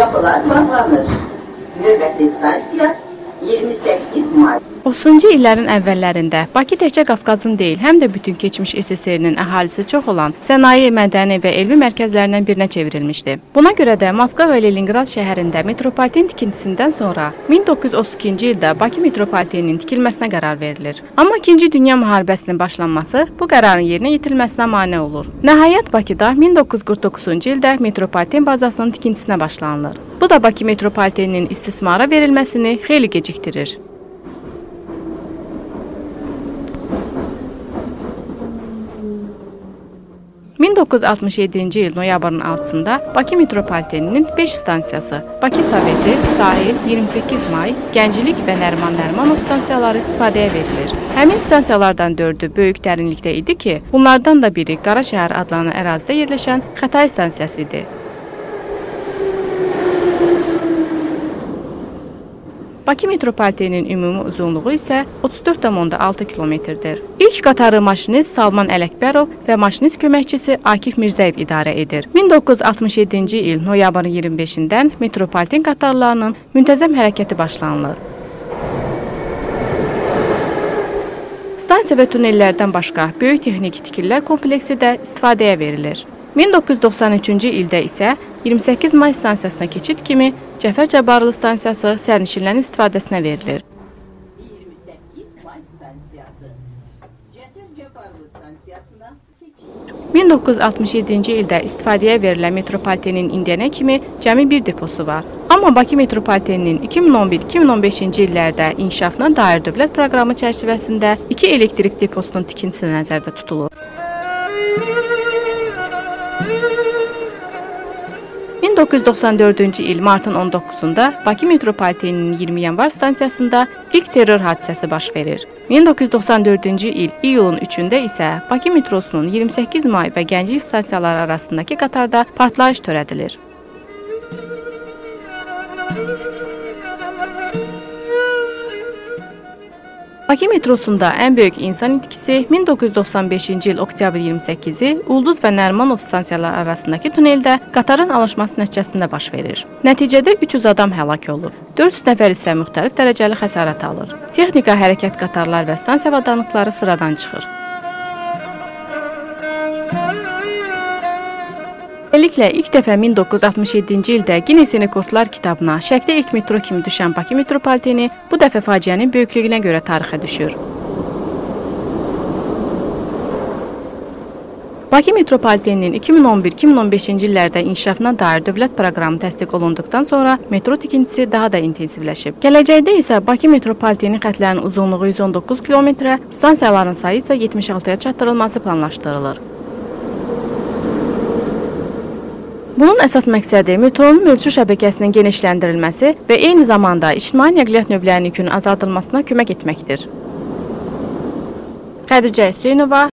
Qapılar bağlanır. Növbəti stansiya 28 may. 30-cu illərin əvvəllərində Bakı təkcə Qafqazın deyil, həm də bütün keçmiş SSR-nin əhalisi çox olan sənaye, mədəni və elmi mərkəzlərindən birinə çevrilmişdi. Buna görə də Moskva və Leninqrad şəhərində metropoliten tikintisindən sonra 1932-ci ildə Bakı metropoliteninin tikilməsinə qərar verilir. Amma 2-ci Dünya müharibəsinin başlanması bu qərarın yerinə yetirilməsinə mane olur. Nəhayət Bakıda 1949-cu ildə metropoliten bazasının tikintisinə başlanılır. Bu da Bakı metropoliteninin istismara verilməsini xeyli gecikdirir. 1967-ci il noyabrın 6-sında Bakı metropoliteninin 5 stansiyası Bakı Soveti, Sahil, 28 may, Gənclik və Nəriman Nərimanov stansiyaları istifadəyə verilir. Həmin stansiyalardan 4-ü böyük dərinlikdə idi ki, bunlardan da biri Qaraşəhər adlanan ərazidə yerləşən Xətay stansiyası idi. Bakı metropoliteninin ümumi uzunluğu isə 34,6 kilometrdir. İlk qatarı maşinist Salman Ələkbərov və maşinist köməkçisi Akif Mirzəyev idarə edir. 1967-ci il noyabrın 25-dən metropoliten qatarlarının müntəzəm hərəkəti başlanılır. Stansiya və tunellərdən başqa böyük texniki tikililər kompleksi də istifadəyə verilir. 1993-cü ildə isə 28 may stansiyasına keçid kimi Cəfər Cabbarlı stansiyası sərnişinlərin istifadəsinə verilir. 28 may stansiyası. Cəfər Cabbarlı stansiyasına keçid. 1967-ci ildə istifadəyə verilən metropolitenin indiyənə kimi cəmi bir deposu var. Amma Bakı metropoliteninin 2011-2015-ci illərdə inkişafına dair dövlət proqramı çərçivəsində 2 elektrik deposunun tikintisi nəzərdə tutulur. 1994-cü il martın 19-da Bakı metropoliteninin 20 yanvar stansiyasında ilk terror hadisəsi baş verir. 1994-cü il iyulun 3-də isə Bakı metrosunun 28 may və Gənclik stansiyaları arasındakı qatarda partlayış törədilir. Bakı metrosunda ən böyük insan itkisi 1995-ci il oktyabr 28-i Ulduz və Nərimanov stansiyaları arasındakı tuneldə qatarın alışması nəticəsində baş verir. Nəticədə 300 adam həlak olur. 400 nəfər isə müxtəlif dərəcəli xəsarət alır. Texnika, hərəkət qatarlar və stansiya avadanlıqları sıradan çıxır. Beləliklə, ilk dəfə 1967-ci ildə Guinness Rekordlar kitabına şərqdə ilk metro kimi düşən Bakı metropoliteni bu dəfə faciənin böyüklüyünə görə tarixə düşür. Bakı metropoliteninin 2011-2015-ci illərdə inkişafına dair dövlət proqramı təsdiq olunduqdan sonra metro tikintisi daha da intensivləşib. Gələcəkdə isə Bakı metropoliteni xətlərinin uzunluğu 119 kilometrə, stansiyaların sayı isə 76-ya çatdırılması planlaşdırılır. Bunun əsas məqsədi metronun mövcud şəbəkəsinin genişləndirilməsi və eyni zamanda ictimai nəqliyyat növlərinin yükünün azaldılmasına kömək etməkdir. Xədicə Hüseynova